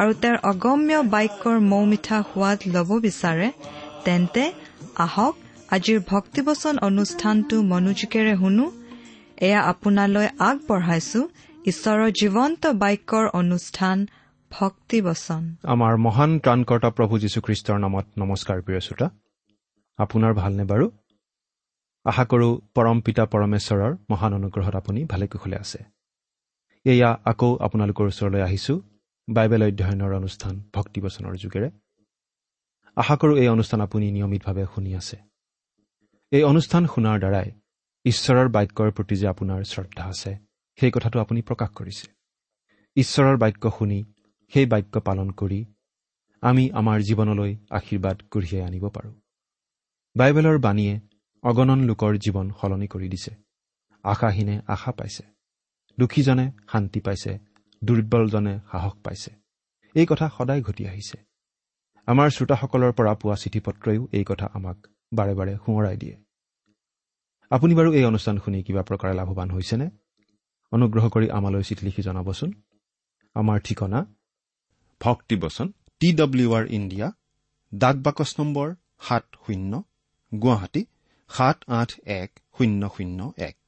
আৰু তেওঁৰ অগম্য বাক্যৰ মৌ মিঠা সোৱাদ ল'ব বিচাৰে তেন্তে আহক আজিৰ ভক্তিবচন অনুষ্ঠানটো মনোযোগেৰে শুনো। এয়া আপোনালৈ আগবঢ়াইছো ঈশ্বৰৰ জীৱন্ত বাক্যৰ অনুষ্ঠান ভক্তিবচন। আমাৰ মহান ত্ৰাণকৰ্তা প্ৰভু যীশুখ্ৰীষ্টৰ নামত নমস্কাৰ প্ৰিয় শ্ৰোতা। আপোনাৰ ভালনে বাৰু? আশা কৰোঁ পৰম পিতা পৰমেশ্বৰৰ মহান অনুগ্ৰহত আপুনি ভালে কুশলে আছে। এয়া আকৌ আপোনালোকৰ ওচৰলৈ আহিছোঁ। বাইবেল অধ্যয়নৰ অনুষ্ঠান ভক্তিবচনৰ যোগেৰে। আশা কৰোঁ এই অনুষ্ঠান আপুনি নিয়মিতভাৱে শুনি আছে। এই অনুষ্ঠান শুনাৰ দ্বাৰাই ঈশ্বৰৰ বাক্যৰ প্ৰতি যে আপোনাৰ শ্ৰদ্ধা আছে সেই কথাটো আপুনি প্ৰকাশ কৰিছে। ঈশ্বৰৰ বাক্য শুনি সেই বাক্য পালন কৰি আমি আমাৰ জীৱনলৈ আশীৰ্বাদ কঢ়িয়াই আনিব পাৰোঁ। বাইবেলৰ বাণীয়ে অগণন লোকৰ জীৱন সলনি কৰি দিছে। আশাহীনে আশা পাইছে। দুখীজনে শান্তি পাইছে। দুৰ্বলজনে সাহস পাইছে। এই কথা সদায় ঘটি আহিছে। আমাৰ শ্ৰোতাসকলৰ পৰা পোৱা চিঠি পত্ৰইও এই কথা আমাক বাৰে বাৰে সোঁৱৰাই দিয়ে। আপুনি বাৰু এই অনুষ্ঠান শুনি কিবা প্ৰকাৰে লাভৱান হৈছেনে? অনুগ্ৰহ কৰি আমালৈ চিঠি লিখি জনাবচোন। আমাৰ ঠিকনা ভক্তিবচন টি ডব্লিউ আৰ ইণ্ডিয়া ডাক বাকচ নম্বৰ সাত শূন্য গুৱাহাটী সাত আঠ এক শূন্য শূন্য এক।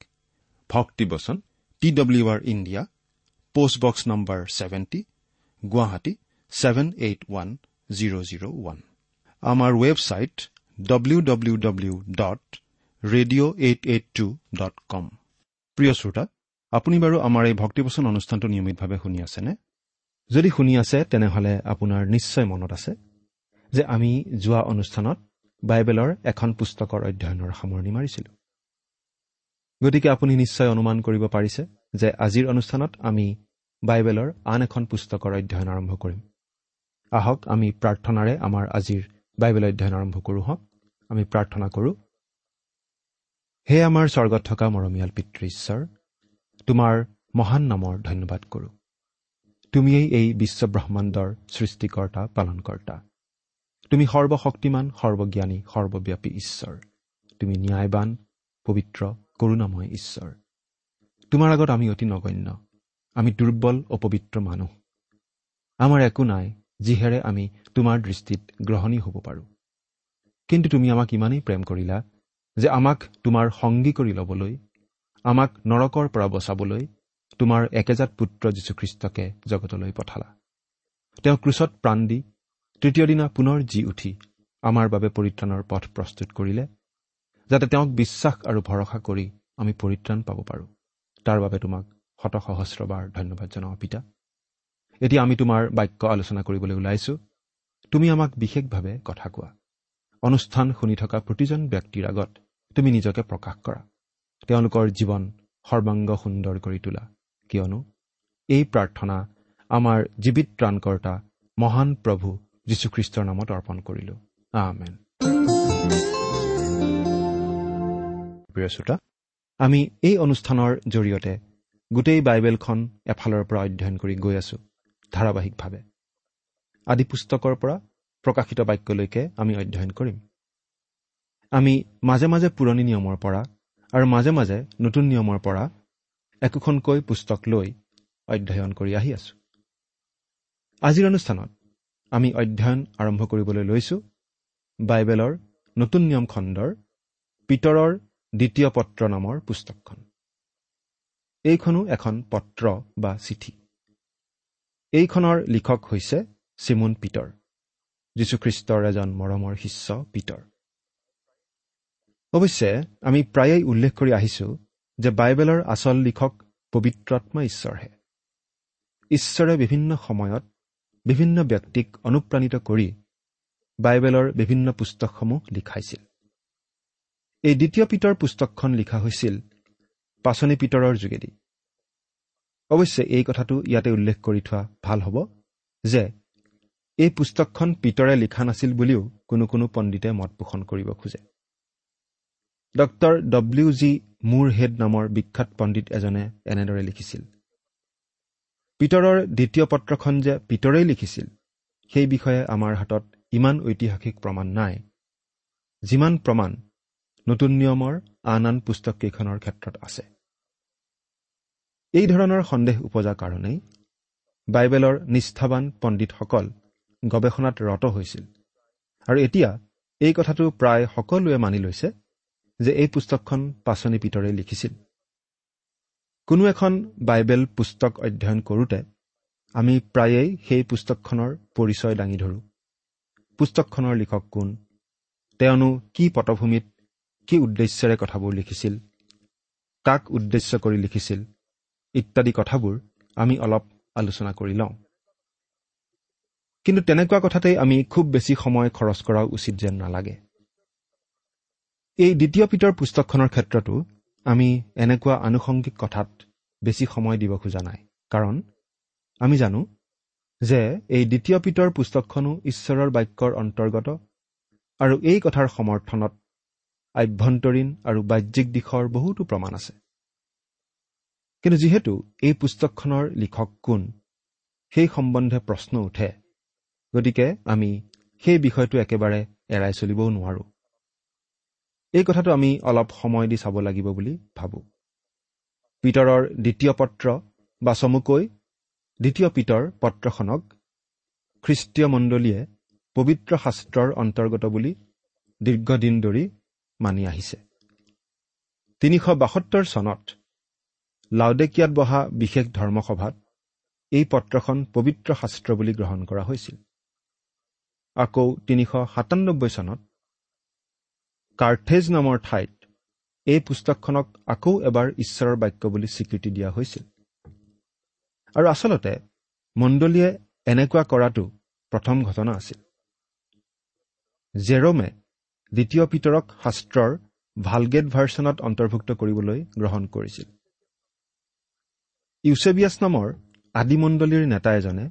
ভক্তিবচন T W R India post box number seventy Guwahati seven eight one zero' zero' one আমাৰ website W W W dot radio' eight eight two dot com প্ৰিয় শ্ৰোতা আপুনি বাৰু আমাৰ এই ভক্তিবচন অনুষ্ঠানটো নিয়মিতভাৱে শুনি আছেনে যদি শুনি আছে তেনেহ'লে আপোনাৰ নিশ্চয় মনত আছে যে আমি যোৱা অনুষ্ঠানত বাইবেলৰ এখন পুস্তকৰ অধ্যয়নৰ সামৰণি মাৰিছিলোঁ গতিকে আপুনি নিশ্চয় অনুমান কৰিব পাৰিছে যে আজিৰ অনুষ্ঠানত আমি বাইবেলৰ আন এখন পুস্তকৰ অধ্যয়ন আৰম্ভ কৰিম। আহক আমি প্ৰাৰ্থনাৰে আমাৰ আজিৰ বাইবেল অধ্যয়ন আৰম্ভ কৰোঁ হওক। আমি প্ৰাৰ্থনা কৰোঁ হে আমাৰ স্বৰ্গত থকা মৰমীয়াল পিতৃ ঈশ্বৰ তোমাৰ মহান নামৰ ধন্যবাদ কৰোঁ। তুমিয়েই এই বিশ্বব্ৰহ্মাণ্ডৰ সৃষ্টিকৰ্তা পালনকৰ্তা। তুমি সৰ্বশক্তিমান সৰ্বজ্ঞানী সৰ্বব্যাপী ঈশ্বৰ। তুমি ন্যায়বান পবিত্ৰ কৰুণাময় ঈশ্বৰ। তোমাৰ আগত আমি অতি নগণ্য আমি দুৰ্বল অপবিত্ৰ মানুহ। আমাৰ একো নাই যিহেৰে আমি তোমাৰ দৃষ্টিত গ্ৰহণী হ'ব পাৰোঁ। কিন্তু তুমি আমাক ইমানেই প্ৰেম কৰিলা যে আমাক তোমাৰ সংগী কৰি ল'বলৈ আমাক নৰকৰ পৰা বচাবলৈ তোমাৰ একেজাত পুত্ৰ যীশুখ্ৰীষ্টকে জগতলৈ পঠালা। তেওঁ ক্ৰুচত প্ৰাণ দি তৃতীয় দিনা পুনৰ জি উঠি আমাৰ বাবে পৰিত্ৰাণৰ পথ প্ৰস্তুত কৰিলে যাতে তেওঁক বিশ্বাস আৰু ভৰসা কৰি আমি পৰিত্ৰাণ পাব পাৰোঁ। তাৰ বাবে তোমাক শত সহস্ৰবাৰ ধন্যবাদ জনাওঁ পিতা। এতিয়া আমি তোমাৰ বাক্য আলোচনা কৰিবলৈ ওলাইছো। তুমি আমাক বিশেষভাৱে কথা কোৱা। অনুষ্ঠান শুনি থকা প্ৰতিজন ব্যক্তিৰ আগত তুমি নিজকে প্ৰকাশ কৰা। তেওঁলোকৰ জীৱন সৰ্বাংগ সুন্দৰ কৰি তোলা। কিয়নো এই প্ৰাৰ্থনা আমাৰ জীৱিত ত্ৰাণকৰ্তা মহান প্ৰভু যীশুখ্ৰীষ্টৰ নামত অৰ্পণ কৰিলো। আমেন। প্ৰিয় শ্ৰোতা আমি এই অনুষ্ঠানৰ জৰিয়তে গোটেই বাইবেলখন এফালৰ পৰা অধ্যয়ন কৰি গৈ আছো ধাৰাবাহিকভাৱে। আদি পুস্তকৰ পৰা প্ৰকাশিত বাক্যলৈকে আমি অধ্যয়ন কৰিম। আমি মাজে মাজে পুৰণি নিয়মৰ পৰা আৰু মাজে মাজে নতুন নিয়মৰ পৰা একোখনকৈ পুস্তক লৈ অধ্যয়ন কৰি আহি আছো। আজিৰ অনুষ্ঠানত আমি অধ্যয়ন আৰম্ভ কৰিবলৈ লৈছো বাইবেলৰ নতুন নিয়ম খণ্ডৰ পিতৰৰ দ্বিতীয় পত্ৰ নামৰ পুস্তকখন। এইখনো এখন পত্ৰ বা চিঠি। এইখনৰ লিখক হৈছে চিমুন পিতৰ যীশুখ্ৰীষ্টৰ এজন মৰমৰ শিষ্য পিতৰ। অৱশ্যে আমি প্ৰায়েই উল্লেখ কৰি আহিছো যে বাইবেলৰ আচল লিখক পবিত্ৰাত্মা ঈশ্বৰহে। ঈশ্বৰে বিভিন্ন সময়ত বিভিন্ন ব্যক্তিক অনুপ্ৰাণিত কৰি বাইবেলৰ বিভিন্ন পুস্তকসমূহ লিখাইছিল। এই দ্বিতীয় পিতৰ পুস্তকখন লিখা হৈছিল পাচনি পিতৰৰ যোগেদি। অৱশ্যে এই কথাটো ইয়াতে উল্লেখ কৰি থোৱা ভাল হ'ব যে এই পুস্তকখন পিতৰে লিখা নাছিল বুলিও কোনো কোনো পণ্ডিতে মত পোষণ কৰিব খোজে। Doctor W G. মুৰ হেড নামৰ বিখ্যাত পণ্ডিত এজনে এনেদৰে লিখিছিল। পিতৰৰ দ্বিতীয় পত্ৰখন যে পিতৰেই লিখিছিল সেই বিষয়ে আমাৰ হাতত ইমান ঐতিহাসিক প্ৰমাণ নাই। যিমান প্ৰমাণ নতুন নিয়মৰ আন আন পুস্তককেইখনৰ ক্ষেত্ৰত আছে। এই ধৰণৰ সন্দেহ উপজা কাৰণেই বাইবেলৰ নিষ্ঠাবান পণ্ডিতসকল গৱেষণাত ৰত হৈছিল। আৰু এতিয়া এই কথাটো প্ৰায় সকলোৱে মানি লৈছে যে এই পুস্তকখন পাচনি পিতৰে লিখিছিল। কোনো এখন বাইবেল পুস্তক অধ্যয়ন কৰোঁতে আমি প্ৰায়েই সেই পুস্তকখনৰ পৰিচয় দাঙি ধৰোঁ। পুস্তকখনৰ লিখক কোন? তেওঁনো কি পটভূমিত কি উদ্দেশ্যেৰে কথাবোৰ লিখিছিল কাক উদ্দেশ্য কৰি লিখিছিল ইত্যাদি কথাবোৰ আমি অলপ আলোচনা কৰি লওঁ। কিন্তু তেনেকুৱা কথাতেই আমি খুব বেছি সময় খৰচ কৰাও উচিত যেন নালাগে। এই দ্বিতীয় পিতৰ পুস্তকখনৰ ক্ষেত্ৰতো আমি এনেকুৱা আনুষংগিক কথাত বেছি সময় দিব খোজা নাই। কাৰণ আমি জানো যে এই দ্বিতীয় পিতৰ পুস্তকখনো ঈশ্বৰৰ বাক্যৰ অন্তৰ্গত আৰু এই কথাৰ সমৰ্থনত আভ্যন্তৰীণ আৰু বাহ্যিক দিশৰ বহুতো প্ৰমাণ আছে। কিন্তু যিহেতু এই পুস্তকখনৰ লিখক কোন সেই সম্বন্ধে প্ৰশ্ন উঠে। গতিকে আমি সেই বিষয়টো একেবাৰে এৰাই চলিবও নোৱাৰোঁ। এই কথাটো আমি অলপ সময় দি চাব লাগিব বুলি ভাবোঁ। পিতৰৰ দ্বিতীয় পত্ৰ বা চমুকৈ দ্বিতীয় পিতৰ পত্ৰখনক খ্ৰীষ্টীয় মণ্ডলীয়ে পবিত্ৰ শাস্ত্ৰৰ অন্তৰ্গত বুলি দীৰ্ঘদিন ধৰি মানি আহিছে। তিনিশ বাসত্তৰ চনত লাউডেকিয়াত বহা বিশেষ ধৰ্মসভাত এই পত্ৰখন পবিত্ৰ শাস্ত্ৰ বুলি গ্ৰহণ কৰা হৈছিল। আকৌ তিনিশ সাতান্নব্বৈ চনত কাৰ্থেজ নামৰ ঠাইত এই পুস্তকখনক আকৌ এবাৰ ঈশ্বৰৰ বাক্য বুলি স্বীকৃতি দিয়া হৈছিল। আৰু আচলতে মণ্ডলীয়ে এনেকুৱা কৰাটো প্ৰথম ঘটনা আছিল। জেৰমে দ্বিতীয় পিতৰক শাস্ত্ৰৰ ভালগেট ভাৰ্চনত অন্তৰ্ভুক্ত কৰিবলৈ গ্ৰহণ কৰিছিল। ইউচেবিয়াছ নামৰ আদিমণ্ডলীৰ নেতা এজনে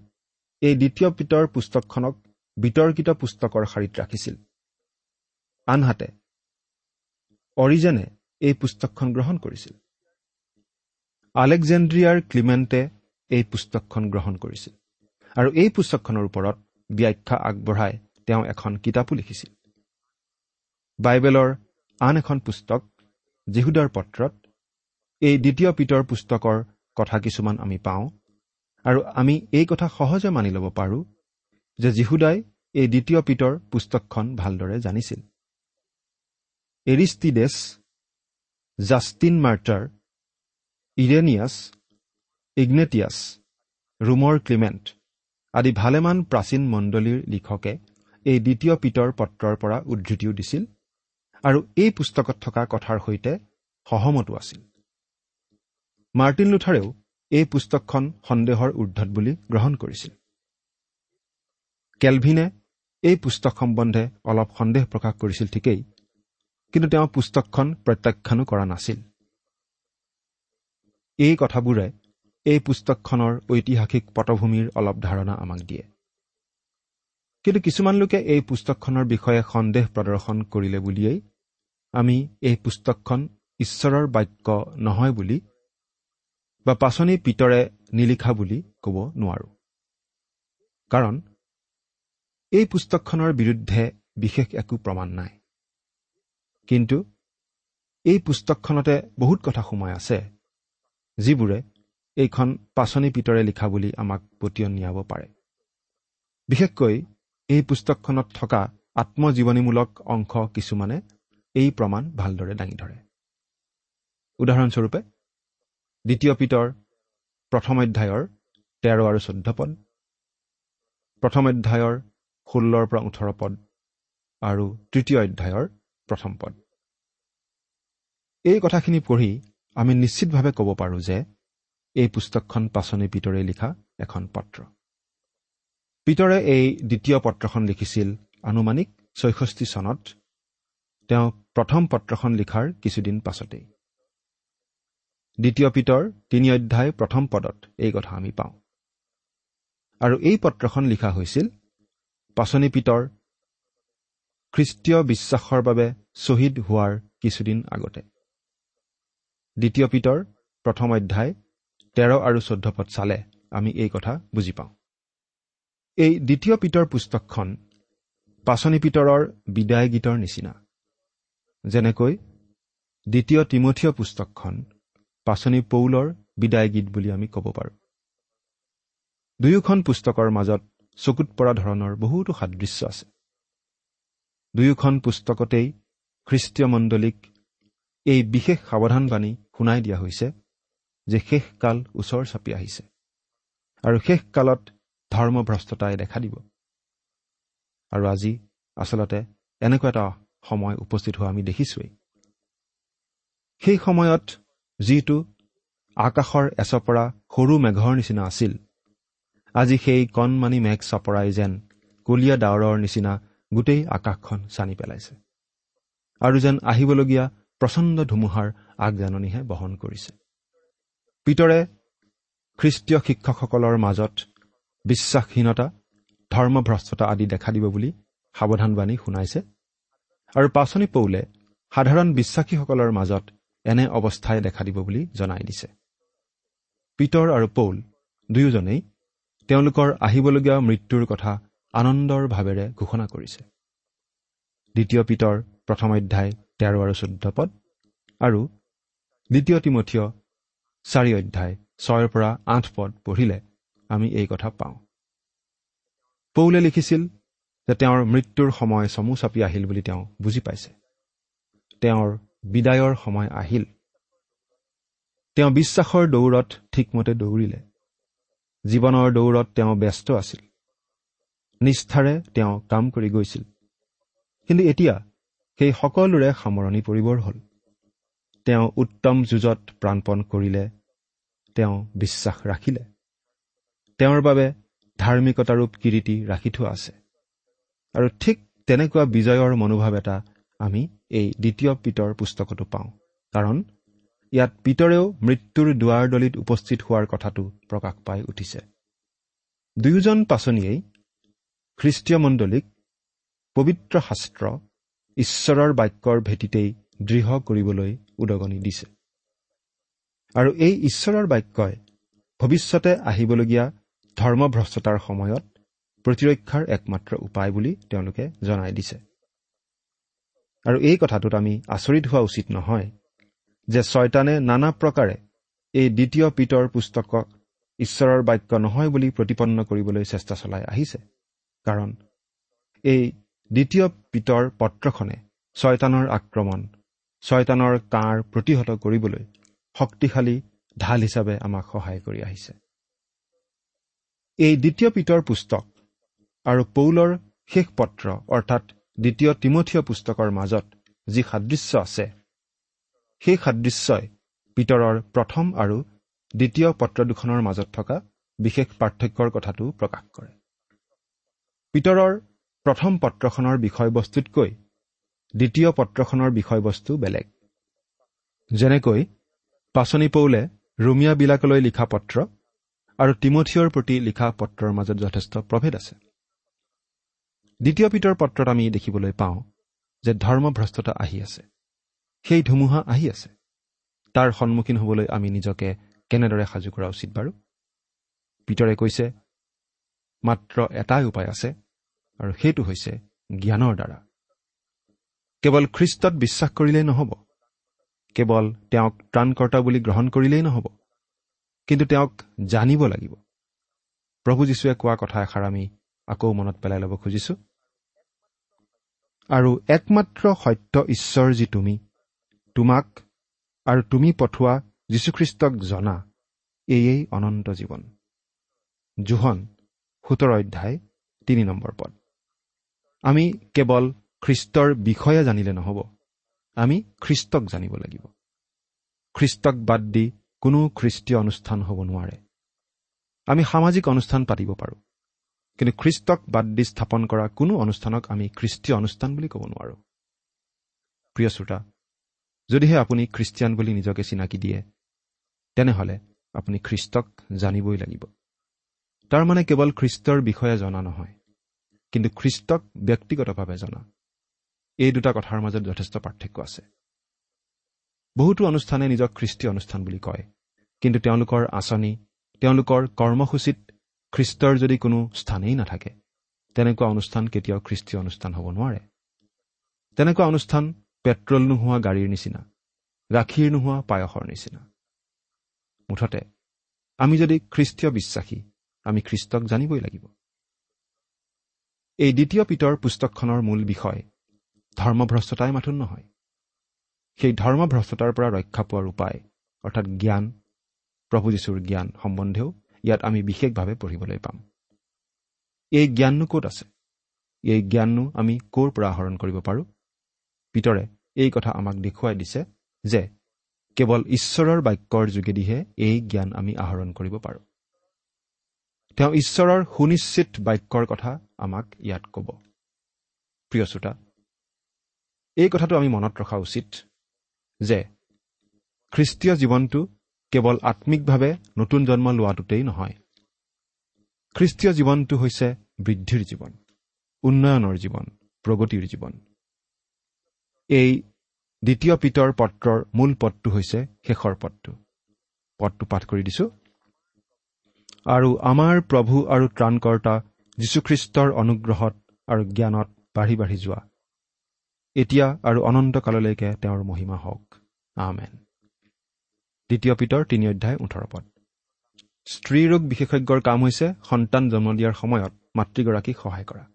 এই দ্বিতীয় পিতৰ পুস্তকখনক বিতৰ্কিত পুস্তকৰ শাৰীত ৰাখিছিল। আনহাতে অৰিজেনে এই পুস্তকখন গ্ৰহণ কৰিছিল। আলেকজেণ্ড্ৰিয়াৰ ক্লিমেণ্টে এই পুস্তকখন গ্ৰহণ কৰিছিল। আৰু এই পুস্তকখনৰ ওপৰত ব্যাখ্যা আগবঢ়াই তেওঁ এখন কিতাপো লিখিছিল। বাইবেলৰ আন এখন পুস্তক জিহুদাৰ পত্ৰত। এই দ্বিতীয় পিতৰ পুস্তকৰ কথা কিছুমান আমি পাওঁ আৰু আমি এই কথা সহজে মানি ল'ব পাৰোঁ যে জিহুদাই এই দ্বিতীয় পিতৰ পুস্তকখন ভালদৰে জানিছিল। এৰিষ্টিডেছ জাষ্টিন মাৰ্টাৰ ইৰেনিয়াছ ইগনেটিয়াছ ৰোমৰ ক্লিমেণ্ট আদি ভালেমান প্ৰাচীন মণ্ডলীৰ লিখকে এই দ্বিতীয় পিতৰ পত্ৰৰ পৰা উদ্ধৃতিও দিছিল। আৰু এই পুস্তকত থকা কথাৰ সৈতে সহমতো আছিল। মাৰ্টিন লুথাৰেও এই পুস্তকখন সন্দেহৰ ঊৰ্ধত বুলি গ্ৰহণ কৰিছিল। কেলভিনে এই পুস্তক সম্বন্ধে অলপ সন্দেহ প্ৰকাশ কৰিছিল ঠিকেই কিন্তু তেওঁ পুস্তকখন প্ৰত্যাখ্যানো কৰা নাছিল। এই কথাবোৰে এই পুস্তকখনৰ ঐতিহাসিক পটভূমিৰ অলপ ধাৰণা আমাক দিয়ে। কিন্তু কিছুমান লোকে এই পুস্তকখনৰ বিষয়ে সন্দেহ প্ৰদৰ্শন কৰিলে বুলিয়েই আমি এই পুস্তকখন ঈশ্বৰৰ বাক্য নহয় বুলি বা পাচনি পিতৰে নিলিখা বুলি ক'ব নোৱাৰো। কাৰণ এই পুস্তকখনৰ বিৰুদ্ধে বিশেষ একো প্ৰমাণ নাই। কিন্তু এই পুস্তকখনতে বহুত কথা সোমাই আছে যিবোৰে এইখন পাচনি পিতৰে লিখা বুলি আমাক পতিয়ন নিয়াব পাৰে। বিশেষকৈ এই পুস্তকখনত থকা আত্মজীৱনীমূলক অংশ কিছুমানে এই প্ৰমাণ ভালদৰে দাঙি ধৰে। উদাহৰণস্বৰূপে দ্বিতীয় পিতৰ প্ৰথম অধ্যায়ৰ তেৰ আৰু চৈধ্য পদ প্ৰথম অধ্যায়ৰ ষোল্লৰ পৰা ওঠৰ পদ আৰু তৃতীয় অধ্যায়ৰ প্ৰথম পদ। এই কথাখিনি পঢ়ি আমি নিশ্চিতভাৱে ক'ব পাৰোঁ যে এই পুস্তকখন পাচনি পিতৰে লিখা এখন পত্ৰ। পিতৰে এই দ্বিতীয় পত্ৰখন লিখিছিল আনুমানিক ছয়ষষ্ঠি চনত। তেওঁ প্ৰথম পত্ৰখন লিখাৰ কিছুদিন পাছতেই। দ্বিতীয় পিতৰ তিনি অধ্যায় প্ৰথম পদত এই কথা আমি পাওঁ। আৰু এই পত্ৰখন লিখা হৈছিল পাচনি পিতৰ খ্ৰীষ্টীয় বিশ্বাসৰ বাবে শ্বহীদ হোৱাৰ কিছুদিন আগতে। দ্বিতীয় পিতৰ প্ৰথম অধ্যায় তেৰ আৰু চৈধ্য পদ চালে আমি এই কথা বুজি পাওঁ। এই দ্বিতীয় পিতৰ পুস্তকখন পাচনি পিতৰৰ বিদায় গীতৰ নিচিনা। যেনেকৈ দ্বিতীয় তিমঠীয় পুস্তকখন পাচনি পৌলৰ বিদায় গীত বুলি আমি ক'ব পাৰোঁ। দুয়োখন পুস্তকৰ মাজত চকুত পৰা ধৰণৰ বহুতো সাদৃশ্য আছে। দুয়োখন পুস্তকতেই খ্ৰীষ্টীয় মণ্ডলীক এই বিশেষ সাৱধানবাণী শুনাই দিয়া হৈছে যে শেষকাল ওচৰ চাপি আহিছে। আৰু শেষকালত ধৰ্মভ্ৰষ্টতাই দেখা দিব। আৰু আজি আচলতে এনেকুৱা এটা সময় উপস্থিত হোৱা আমি দেখিছোৱেই। সেই সময়ত যিটো আকাশৰ এচপৰা সৰু মেঘৰ নিচিনা আছিল আজি সেই কণমানি মেঘ চপৰাই যেন কলীয়া ডাৱৰৰ নিচিনা গোটেই আকাশখন চানি পেলাইছে। আৰু যেন আহিবলগীয়া প্ৰচণ্ড ধুমুহাৰ আগজাননীহে বহন কৰিছে। পিতৰে খ্ৰীষ্টীয় শিক্ষকসকলৰ মাজত বিশ্বাসহীনতা ধৰ্মভ্ৰষ্টতা আদি দেখা দিব বুলি সাৱধানবাণী শুনাইছে। আৰু পাচনি পৌলে সাধাৰণ বিশ্বাসীসকলৰ মাজত এনে অৱস্থাই দেখা দিব বুলি জনাই দিছে। পিতৰ আৰু পৌল দুয়োজনেই তেওঁলোকৰ আহিবলগীয়া মৃত্যুৰ কথা আনন্দৰ ভাৱেৰে ঘোষণা কৰিছে। দ্বিতীয় পিতৰ প্ৰথম অধ্যায় তেৰ আৰু চৈধ্য পদ আৰু দ্বিতীয় তিমঠীয় চাৰি অধ্যায় ছয়ৰ পৰা আঠ পদ পঢ়িলে আমি এই কথা পাওঁ। পৌলে লিখিছিল যে তেওঁৰ মৃত্যুৰ সময় চমু চাপি আহিল বুলি তেওঁ বুজি পাইছে। তেওঁৰ বিদায়ৰ সময় আহিল। তেওঁ বিশ্বাসৰ দৌৰত ঠিকমতে দৌৰিলে। জীৱনৰ দৌৰত তেওঁ ব্যস্ত আছিল। নিষ্ঠাৰে তেওঁ কাম কৰি গৈছিল। কিন্তু এতিয়া সেই সকলোৰে সামৰণি পৰিবৰ হ'ল। তেওঁ উত্তম যুঁজত প্ৰাণপণ কৰিলে। তেওঁ বিশ্বাস ৰাখিলে। তেওঁৰ বাবে ধাৰ্মিকতাৰূপ কিৰিটি ৰাখি থোৱা আছে। আৰু ঠিক তেনেকুৱা বিজয়ৰ মনোভাৱ এটা আমি এই দ্বিতীয় পিতৰ পুস্তকতো পাওঁ। কাৰণ ইয়াত পিতৰেও মৃত্যুৰ দুৱাৰদলিত উপস্থিত হোৱাৰ কথাটো প্ৰকাশ পাই উঠিছে। দুয়োজন পাচনিয়েই খ্ৰীষ্টীয় মণ্ডলীক পবিত্ৰ শাস্ত্ৰ ঈশ্বৰৰ বাক্যৰ ভেটিতেই দৃঢ় কৰিবলৈ উদগনি দিছে। আৰু এই ঈশ্বৰৰ বাক্যই ভৱিষ্যতে আহিবলগীয়া ধৰ্মভ্ৰষ্টতাৰ সময়ত প্ৰতিৰক্ষাৰ একমাত্ৰ উপায় বুলি তেওঁলোকে জনাই দিছে। আৰু এই কথাটোত আমি আচৰিত হোৱা উচিত নহয় যে ছয়তানে নানা প্ৰকাৰে এই দ্বিতীয় পিতৰ পুস্তকক ঈশ্বৰৰ বাক্য নহয় বুলি প্ৰতিপন্ন কৰিবলৈ চেষ্টা চলাই আহিছে। কাৰণ এই দ্বিতীয় পিতৰ পত্ৰখনে ছয়তানৰ আক্ৰমণ ছয়তানৰ কাঁড় প্ৰতিহত কৰিবলৈ শক্তিশালী ঢাল হিচাপে আমাক সহায় কৰি আহিছে। এই দ্বিতীয় পিতৰ পুস্তক আৰু পৌলৰ শেষ পত্ৰ অৰ্থাৎ দ্বিতীয় তিমঠীয় পুস্তকৰ মাজত যি সাদৃশ্য আছে সেই সাদৃশ্যই পিতৰৰ প্ৰথম আৰু দ্বিতীয় পত্ৰ দুখনৰ মাজত থকা বিশেষ পাৰ্থক্যৰ কথাটো প্ৰকাশ কৰে। পিতৰৰ প্ৰথম পত্ৰখনৰ বিষয়বস্তুতকৈ দ্বিতীয় পত্ৰখনৰ বিষয়বস্তু বেলেগ। যেনেকৈ পাচনি পৌলে ৰুমিয়াবিলাকলৈ লিখা পত্ৰ আৰু তিমঠিয়ৰ প্ৰতি লিখা পত্ৰৰ মাজত যথেষ্ট প্ৰভেদ আছে। দ্বিতীয় পিতৰ পত্ৰত আমি দেখিবলৈ পাওঁ যে ধৰ্মভ্ৰষ্টতা আহি আছে। সেই ধুমুহা আহি আছে। তাৰ সন্মুখীন হ'বলৈ আমি নিজকে কেনেদৰে সাজু কৰা উচিত বাৰু? পিতৰে কৈছে মাত্ৰ এটাই উপায় আছে আৰু সেইটো হৈছে জ্ঞানৰ দ্বাৰা। কেৱল খ্ৰীষ্টত বিশ্বাস কৰিলেই নহ'ব। কেৱল তেওঁক ত্ৰাণকৰ্তা বুলি গ্ৰহণ কৰিলেই নহ'ব। কিন্তু তেওঁক জানিব লাগিব। প্ৰভু যীশুৱে কোৱা কথা এষাৰ আমি আকৌ মনত পেলাই ল'ব খুজিছো। আৰু একমাত্ৰ সত্য ঈশ্বৰ যি তুমি তোমাক আৰু তুমি পঠোৱা যীশুখ্ৰীষ্টক জনা এয়েই অনন্ত জীৱন। জোহন সোতৰ অধ্যায় তিনি নম্বৰ পদ। আমি কেৱল খ্ৰীষ্টৰ বিষয়ে জানিলে নহ'ব আমি খ্ৰীষ্টক জানিব লাগিব। খ্ৰীষ্টক বাদ দি কোনো খ্ৰীষ্টীয় অনুষ্ঠান হ'ব নোৱাৰে। আমি সামাজিক অনুষ্ঠান পাতিব পাৰোঁ। কিন্তু খ্ৰীষ্টক বাদ দি স্থাপন কৰা কোনো অনুষ্ঠানক আমি খ্ৰীষ্টীয় অনুষ্ঠান বুলি ক'ব নোৱাৰোঁ। প্ৰিয় শ্ৰোতা যদিহে আপুনি খ্ৰীষ্টিয়ান বুলি নিজকে চিনাকি দিয়ে তেনেহ'লে আপুনি খ্ৰীষ্টক জানিবই লাগিব। তাৰমানে কেৱল খ্ৰীষ্টৰ বিষয়ে জনা নহয় কিন্তু খ্ৰীষ্টক ব্যক্তিগতভাৱে জনা। এই দুটা কথাৰ মাজত যথেষ্ট পাৰ্থক্য আছে। বহুতো অনুষ্ঠানে নিজক খ্ৰীষ্টীয় অনুষ্ঠান বুলি কয়। কিন্তু তেওঁলোকৰ আঁচনি তেওঁলোকৰ কৰ্মসূচীত খ্ৰীষ্টৰ যদি কোনো স্থানেই নাথাকে তেনেকুৱা অনুষ্ঠান কেতিয়াও খ্ৰীষ্টীয় অনুষ্ঠান হ'ব নোৱাৰে। তেনেকুৱা অনুষ্ঠান পেট্ৰল নোহোৱা গাড়ীৰ নিচিনা গাখীৰ নোহোৱা পায়সৰ নিচিনা। মুঠতে আমি যদি খ্ৰীষ্টীয় বিশ্বাসী আমি খ্ৰীষ্টক জানিবই লাগিব। এই দ্বিতীয় পিতৰ পুস্তকখনৰ মূল বিষয় ধৰ্মভ্ৰষ্টতাই মাথোন নহয়। সেই ধৰ্মভ্ৰষ্টতাৰ পৰা ৰক্ষা পোৱাৰ উপায় অৰ্থাৎ জ্ঞান প্ৰভু যীশুৰ জ্ঞান সম্বন্ধেও ইয়াত আমি বিশেষভাৱে পঢ়িবলৈ পাম। এই জ্ঞাননো ক'ত আছে? এই জ্ঞাননো আমি ক'ৰ পৰা আহৰণ কৰিব পাৰোঁ? পিতৰে এই কথা আমাক দেখুৱাই দিছে যে কেৱল ঈশ্বৰৰ বাক্যৰ যোগেদিহে এই জ্ঞান আমি আহৰণ কৰিব পাৰোঁ। তেওঁ ঈশ্বৰৰ সুনিশ্চিত বাক্যৰ কথা আমাক ইয়াত ক'ব। প্ৰিয় শ্ৰোতা এই কথাটো আমি মনত ৰখা উচিত যে খ্ৰীষ্টীয় জীৱনটো কেৱল আত্মিকভাৱে নতুন জন্ম লোৱাটোতেই নহয়। খ্ৰীষ্টীয় জীৱনটো হৈছে বৃদ্ধিৰ জীৱন উন্নয়নৰ জীৱন প্ৰগতিৰ জীৱন। এই দ্বিতীয় পিতৰ পত্ৰৰ মূল পদটো হৈছে শেষৰ পদটো। পদটো পাঠ কৰি দিছো। আৰু আমাৰ প্ৰভু আৰু ত্ৰাণকৰ্তা যীশুখ্ৰীষ্টৰ অনুগ্ৰহত আৰু জ্ঞানত বাঢ়ি বাঢ়ি যোৱা। এতিয়া আৰু অনন্তকাললৈকে তেওঁৰ মহিমা হওক। আমেন। দ্বিতীয় পিতৰ তিনি অধ্যায় ওঠৰ পদ। স্ত্ৰী ৰোগ বিশেষজ্ঞৰ কাম হৈছে সন্তান জন্ম দিয়াৰ সময়ত মাতৃগৰাকীক সহায় কৰা।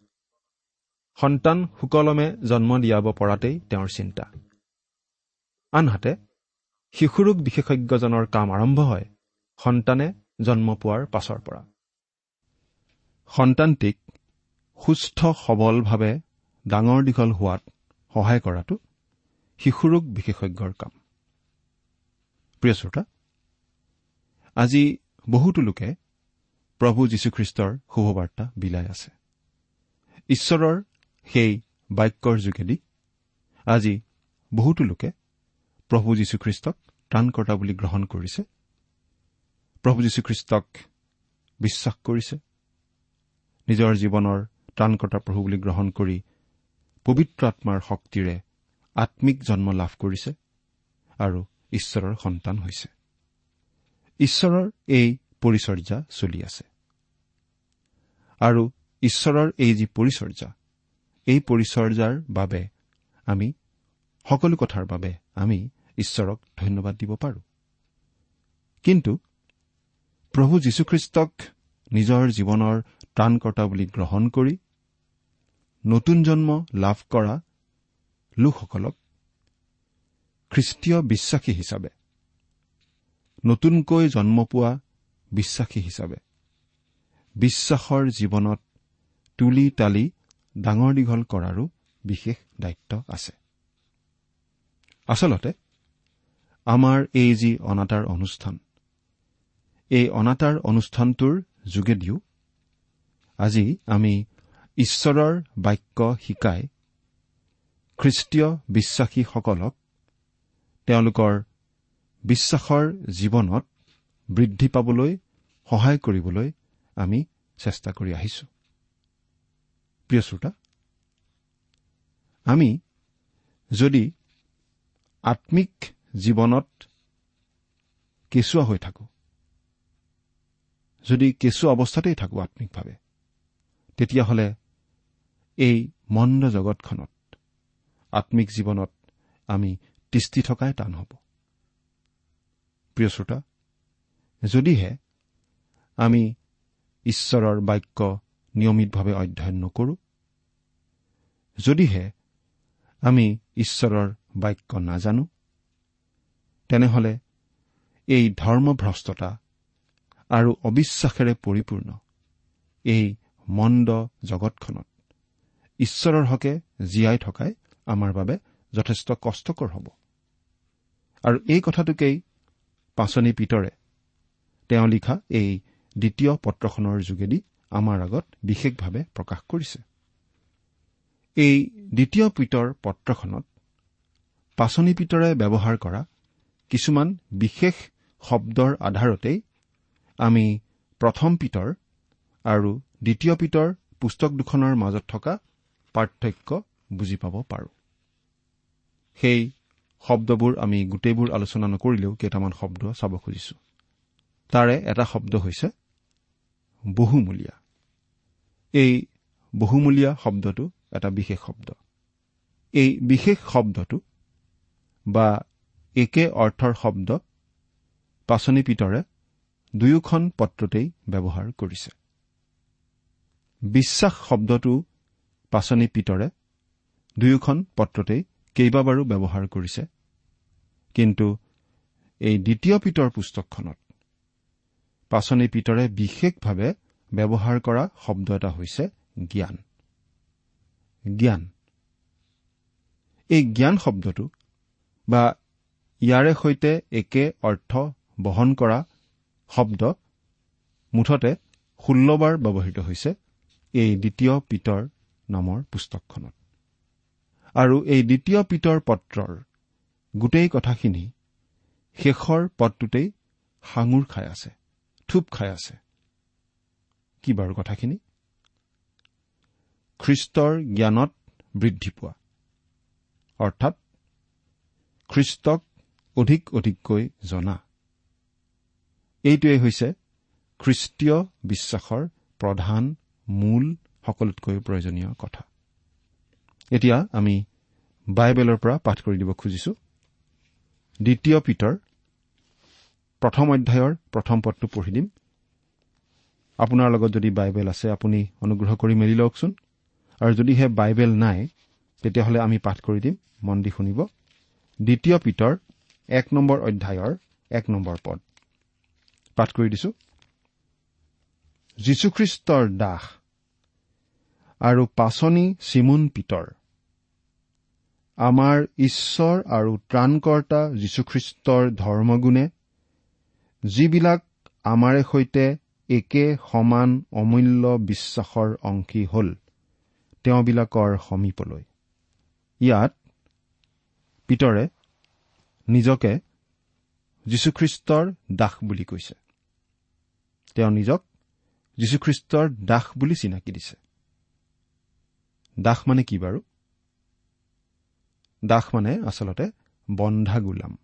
সন্তান সুকলমে জন্ম দিয়াব পৰাতেই তেওঁৰ চিন্তা। আনহাতে শিশুৰোগ বিশেষজ্ঞজনৰ কাম আৰম্ভ হয় সন্তানে জন্ম পোৱাৰ পাছৰ পৰা। সন্তানটিক সুস্থ সবলভাৱে ডাঙৰ দীঘল হোৱাত সহায় কৰাটো শিশুৰোগ বিশেষজ্ঞৰ কাম। প্ৰিয় শ্ৰোতা আজি বহুতো লোকে প্ৰভু যীশুখ্ৰীষ্টৰ শুভবাৰ্তা বিলাই আছে। ঈশ্বৰৰ সেই বাক্যৰ যোগেদি আজি বহুতো লোকে প্ৰভু যীশুখ্ৰীষ্টক ত্ৰাণকৰ্তা বুলি গ্ৰহণ কৰিছে প্ৰভু যীশুখ্ৰীষ্টক বিশ্বাস কৰিছে নিজৰ জীৱনৰ ত্ৰাণকৰ্তা প্ৰভু বুলি গ্ৰহণ কৰি পবিত্ৰ আত্মাৰ শক্তিৰে আত্মিক জন্ম লাভ কৰিছে আৰু ঈশ্বৰৰ সন্তান হৈছে। ঈশ্বৰৰ এই পৰিচৰ্যা চলি আছে। আৰু ঈশ্বৰৰ এই যি পৰিচৰ্যা এই পৰিচৰ্যাৰ বাবে আমি সকলো কথাৰ বাবে আমি ঈশ্বৰক ধন্যবাদ দিব পাৰোঁ। কিন্তু প্ৰভু যীশুখ্ৰীষ্টক নিজৰ জীৱনৰ ত্ৰাণকৰ্তা বুলি গ্ৰহণ কৰি নতুন জন্ম লাভ কৰা লোকসকলক খ্ৰীষ্টীয় বিশ্বাসী হিচাপে নতুনকৈ জন্ম পোৱা বিশ্বাসী হিচাপে বিশ্বাসৰ জীৱনত তুলি তালি ডাঙৰ দীঘল কৰাৰো বিশেষ দায়িত্ব আছে। আচলতে আমাৰ এই যি অনাতাৰ অনুষ্ঠান এই অনাতাৰ অনুষ্ঠানটোৰ যোগেদিও আজি আমি ঈশ্বৰৰ বাক্য শিকাই খ্ৰীষ্টীয় বিশ্বাসীসকলক তেওঁলোকৰ বিশ্বাসৰ জীৱনত বৃদ্ধি পাবলৈ সহায় কৰিবলৈ আমি চেষ্টা কৰি আহিছো। প্ৰিয় শ্ৰোতা আমি যদি আত্মিক জীৱনত কেঁচুৱা হৈ থাকো যদি কেঁচুৱা অৱস্থাতেই থাকো আত্মিকভাৱে তেতিয়াহ'লে এই মন্দ জগতখনত আত্মিক জীৱনত আমি তিষ্ঠি থকাই টান হ'ব। প্ৰিয় শ্ৰোতা যদিহে আমি ঈশ্বৰৰ বাক্য নিয়মিতভাৱে অধ্যয়ন নকৰো যদিহে আমি ঈশ্বৰৰ বাক্য নাজানো তেনেহলে এই ধৰ্মভ্ৰষ্টতা আৰু অবিশ্বাসেৰে পৰিপূৰ্ণ এই মন্দ জগতখনত ঈশ্বৰৰ হকে জীয়াই থকাই আমাৰ বাবে যথেষ্ট কষ্টকৰ হ'ব। আৰু এই কথাটোকেই পাচনি পিতৰে তেওঁ লিখা এই দ্বিতীয় পত্ৰখনৰ যোগেদি আমাৰ আগত বিশেষভাৱে প্ৰকাশ কৰিছে। এই দ্বিতীয় পিতৰ পত্ৰখনত পাচনি পিতৰে ব্যৱহাৰ কৰা কিছুমান বিশেষ শব্দৰ আধাৰতেই আমি প্ৰথম পিতৰ আৰু দ্বিতীয় পিতৰ পুস্তক দুখনৰ মাজত থকা পাৰ্থক্য বুজি পাব পাৰোঁ। সেই শব্দবোৰ আমি গোটেইবোৰ আলোচনা নকৰিলেও কেইটামান শব্দ চাব খুজিছো। তাৰে এটা শব্দ হৈছে বহুমূলীয়া। এই বহুমূলীয়া শব্দটো এটা বিশেষ শব্দ। এই বিশেষ শব্দটো বা একে অৰ্থৰ শব্দ পাচনি পিতৰে দুয়োখন পত্ৰতেই ব্যৱহাৰ কৰিছে। বিশ্বাস শব্দটো পাচনি পিতৰে দুয়োখন পত্ৰতেই কেইবাবাৰো ব্যৱহাৰ কৰিছে। কিন্তু এই দ্বিতীয় পিতৰ পুস্তকখনত পাচনি পিতৰে বিশেষভাৱে ব্যৱহাৰ কৰা শব্দ এটা হৈছে জ্ঞান। জ্ঞান। এই জ্ঞান শব্দটো বা ইয়াৰে সৈতে একে অৰ্থ বহন কৰা শব্দ মুঠতে ষোল্লবাৰ ব্যৱহৃত হৈছে এই দ্বিতীয় পিতৰ নামৰ পুস্তকখনত। আৰু এই দ্বিতীয় পিতৰ পত্ৰৰ গোটেই কথাখিনি শেষৰ পদটোতেই সাঙুৰ খাই আছে থুপ খাই আছে। কি বাৰু কথাখিনি? খ্ৰীষ্টৰ জ্ঞানত বৃদ্ধি পোৱা। অৰ্থাৎ খ্ৰীষ্টক অধিক অধিককৈ জনা। এইটোৱেই হৈছে খ্ৰীষ্টীয় বিশ্বাসৰ প্ৰধান মূল সকলোতকৈ প্ৰয়োজনীয় কথা। এতিয়া আমি বাইবেলৰ পৰা পাঠ কৰি দিব খুজিছো। দ্বিতীয় পিতৰ প্ৰথম অধ্যায়ৰ প্ৰথম পদটো পঢ়ি দিম। আপোনাৰ লগত যদি বাইবেল আছে আপুনি অনুগ্ৰহ কৰি মেলি লওকচোন। আৰু যদিহে বাইবেল নাই তেতিয়াহ'লে আমি পাঠ কৰি দিম মন দি শুনিব। দ্বিতীয় পিতৰ এক নম্বৰ অধ্যায়ৰ এক নম্বৰ পদ। পাঠ কৰি দিছো। যীশুখ্ৰীষ্টৰ দাস আৰু পাচনি চিমুন পিতৰ। আমাৰ ঈশ্বৰ আৰু ত্ৰাণকৰ্তা যীশুখ্ৰীষ্টৰ ধৰ্মগুণে যিবিলাক আমাৰে সৈতে একে সমান অমূল্য বিশ্বাসৰ অংশী হল তেওঁবিলাকৰ সমীপলৈ। ইয়াত পিতৰে নিজকে যীশুখ্ৰীষ্টৰ দাস বুলি কৈছে। তেওঁ নিজক যীশুখ্ৰীষ্টৰ দাস বুলি চিনাকি দিছে। দাস মানে কি বাৰু? দাস মানে আচলতে বন্ধা গোলাম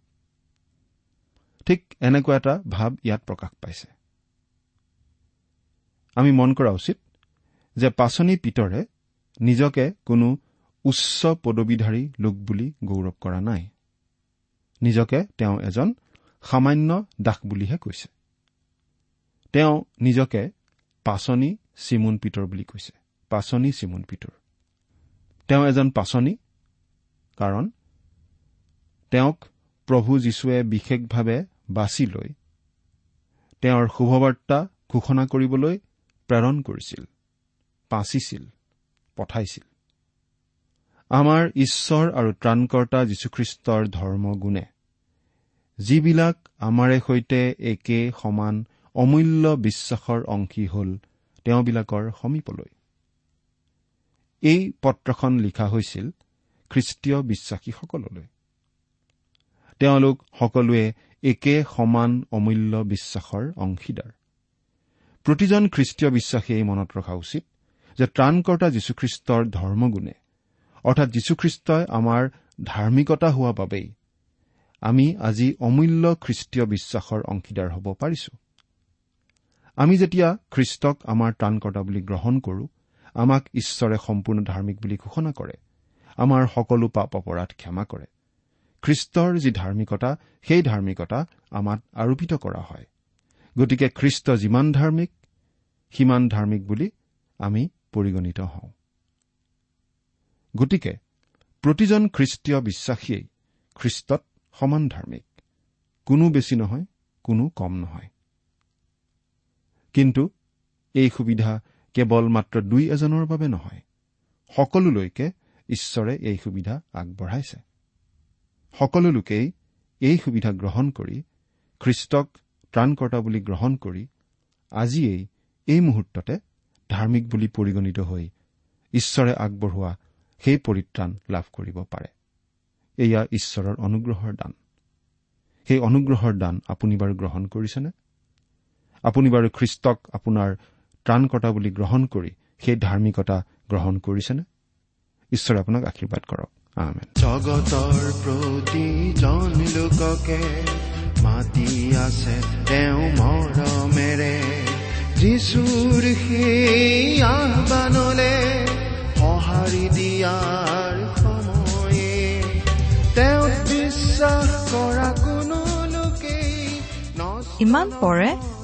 ঠিক এনেকুৱা এটা ভাৱ ইয়াত প্ৰকাশ পাইছে। আমি মন কৰা উচিত যে পাচনি পিতৰে নিজকে কোনো উচ্চ পদবীধাৰী লোক বুলি গৌৰৱ কৰা নাই। নিজকে তেওঁ এজন সামান্য দাস বুলিহে কৈছে। তেওঁ নিজকে পাচনি চিমুন পিতৰ বুলি কৈছে। পাচনি চিমুন পিতৰ। তেওঁ এজন পাচনি কাৰণ তেওঁক প্ৰভু যীশুৱে বিশেষভাৱে বাছি লৈ তেওঁৰ শুভবাৰ্তা ঘোষণা কৰিবলৈ প্ৰেৰণ কৰিছিল পাচিছিল পঠাইছিল। আমাৰ ঈশ্বৰ আৰু ত্ৰাণকৰ্তা যীশুখ্ৰীষ্টৰ ধৰ্ম গুণে যিবিলাক আমাৰে সৈতে একে সমান অমূল্য বিশ্বাসৰ অংশী হল তেওঁবিলাকৰ সমীপলৈ এই পত্ৰখন লিখা হৈছিল খ্ৰীষ্টীয় বিশ্বাসীসকললৈ। তেওঁলোক সকলোৱে একে সমান অমূল্য বিশ্বাসৰ অংশীদাৰ। প্ৰতিজন খ্ৰীষ্টীয় বিশ্বাসীয়ে মনত ৰখা উচিত যে ত্ৰাণকৰ্তা যীশুখ্ৰীষ্টৰ ধৰ্মগুণে অৰ্থাৎ যীশুখ্ৰীষ্টই আমাৰ ধাৰ্মিকতা হোৱা বাবেই আমি আজি অমূল্য খ্ৰীষ্টীয় বিশ্বাসৰ অংশীদাৰ হ'ব পাৰিছো। আমি যেতিয়া খ্ৰীষ্টক আমাৰ ত্ৰাণকৰ্তা বুলি গ্ৰহণ কৰো আমাক ঈশ্বৰে সম্পূৰ্ণ ধাৰ্মিক বুলি ঘোষণা কৰে। আমাৰ সকলো পাপ অপৰাধ ক্ষমা কৰে। খ্ৰীষ্টৰ যি ধাৰ্মিকতা সেই ধাৰ্মিকতা আমাক আৰোপিত কৰা হয়। গতিকে খ্ৰীষ্ট যিমান ধাৰ্মিক সিমান ধাৰ্মিক বুলি আমি পৰিগণিত হওঁ। গতিকে প্ৰতিজন খ্ৰীষ্টীয় বিশ্বাসীয়েই খ্ৰীষ্টত সমান ধাৰ্মিক। কোনো বেছি নহয় কোনো কম নহয়। কিন্তু এই সুবিধা কেৱল মাত্ৰ দুই এজনৰ বাবে নহয় সকলোলৈকে ঈশ্বৰে এই সুবিধা আগবঢ়াইছে। সকলো লোকেই এই সুবিধা গ্ৰহণ কৰি খ্ৰীষ্টক ত্ৰাণকৰ্তা বুলি গ্ৰহণ কৰি আজিয়েই এই মুহূৰ্ততে ধাৰ্মিক বুলি পৰিগণিত হৈ ঈশ্বৰে আগবঢ়োৱা সেই পৰিত্ৰাণ লাভ কৰিব পাৰে। এয়া ঈশ্বৰৰ অনুগ্ৰহৰ দান। সেই অনুগ্ৰহৰ দান আপুনি বাৰু গ্ৰহণ কৰিছেনে? আপুনি বাৰু খ্ৰীষ্টক আপোনাৰ ত্ৰাণকৰ্তা বুলি গ্ৰহণ কৰি সেই ধাৰ্মিকতা গ্ৰহণ কৰিছেনে? ঈশ্বৰে আপোনাক আশীৰ্বাদ কৰক। জগতৰ প্ৰতিজন লোককে মাতি আছে তেওঁ মৰমেৰে। যিচুৰ সেই আহ্বানলে সঁহাৰি দিয়াৰ সময়ে তেওঁ বিশ্বাস কৰা কোনো লোকেই ইমান পৰে